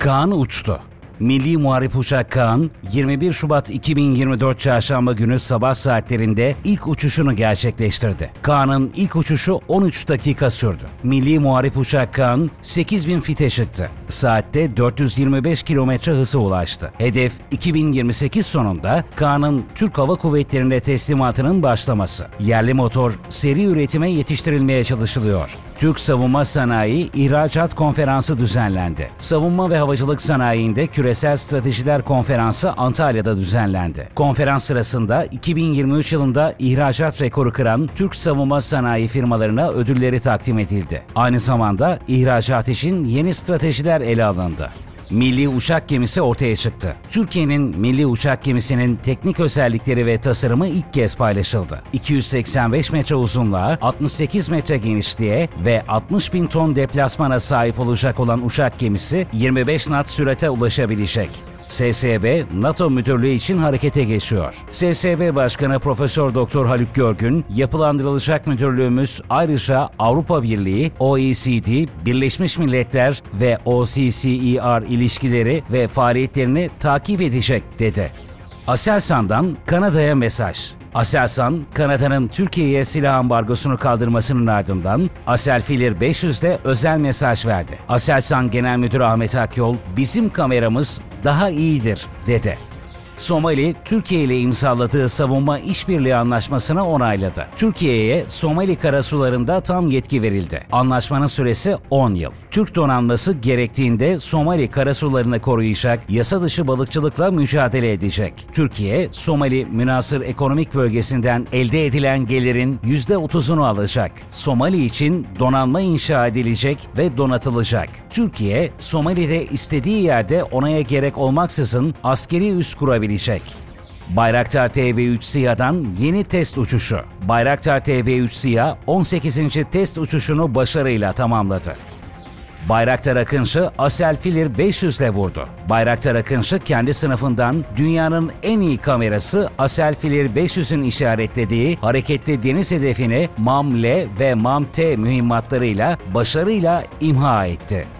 Kaan uçtu. Milli Muharip Uçak Kaan, 21 Şubat 2024 Çarşamba günü sabah saatlerinde ilk uçuşunu gerçekleştirdi. Kaan'ın ilk uçuşu 13 dakika sürdü. Milli Muharip Uçak Kaan, 8000 fite çıktı. Saatte 425 kilometre hıza ulaştı. Hedef 2028 sonunda Kaan'ın Türk Hava Kuvvetleri'ne teslimatının başlaması. Yerli motor seri üretime yetiştirilmeye çalışılıyor. Türk Savunma Sanayi İhracat Konferansı düzenlendi. Savunma ve Havacılık Sanayi'nde Küresel Stratejiler Konferansı Antalya'da düzenlendi. Konferans sırasında 2023 yılında ihracat rekoru kıran Türk savunma sanayi firmalarına ödülleri takdim edildi. Aynı zamanda ihracat için yeni stratejiler ele alındı milli uçak gemisi ortaya çıktı. Türkiye'nin milli uçak gemisinin teknik özellikleri ve tasarımı ilk kez paylaşıldı. 285 metre uzunluğa, 68 metre genişliğe ve 60 bin ton deplasmana sahip olacak olan uçak gemisi 25 knot sürate ulaşabilecek. SSB, NATO müdürlüğü için harekete geçiyor. SSB Başkanı Profesör Doktor Haluk Görgün, yapılandırılacak müdürlüğümüz ayrıca Avrupa Birliği, OECD, Birleşmiş Milletler ve OCCER ilişkileri ve faaliyetlerini takip edecek dedi. Aselsan'dan Kanada'ya mesaj. Aselsan, Kanada'nın Türkiye'ye silah ambargosunu kaldırmasının ardından Aselfilir 500'de özel mesaj verdi. Aselsan Genel Müdürü Ahmet Akyol, bizim kameramız daha iyidir dedi. Somali, Türkiye ile imzaladığı savunma işbirliği anlaşmasını onayladı. Türkiye'ye Somali karasularında tam yetki verildi. Anlaşmanın süresi 10 yıl. Türk donanması gerektiğinde Somali karasularını koruyacak, yasa dışı balıkçılıkla mücadele edecek. Türkiye, Somali münasır ekonomik bölgesinden elde edilen gelirin %30'unu alacak. Somali için donanma inşa edilecek ve donatılacak. Türkiye, Somali'de istediği yerde onaya gerek olmaksızın askeri üs kurabilecek. Bayraktar TB3 SİHA'dan yeni test uçuşu. Bayraktar TB3 SİHA 18. test uçuşunu başarıyla tamamladı. Bayraktar Akıncı Asel Filir 500 ile vurdu. Bayraktar Akıncı kendi sınıfından dünyanın en iyi kamerası Asel Filir 500'ün işaretlediği hareketli deniz hedefini MAM-L ve MAM-T mühimmatlarıyla başarıyla imha etti.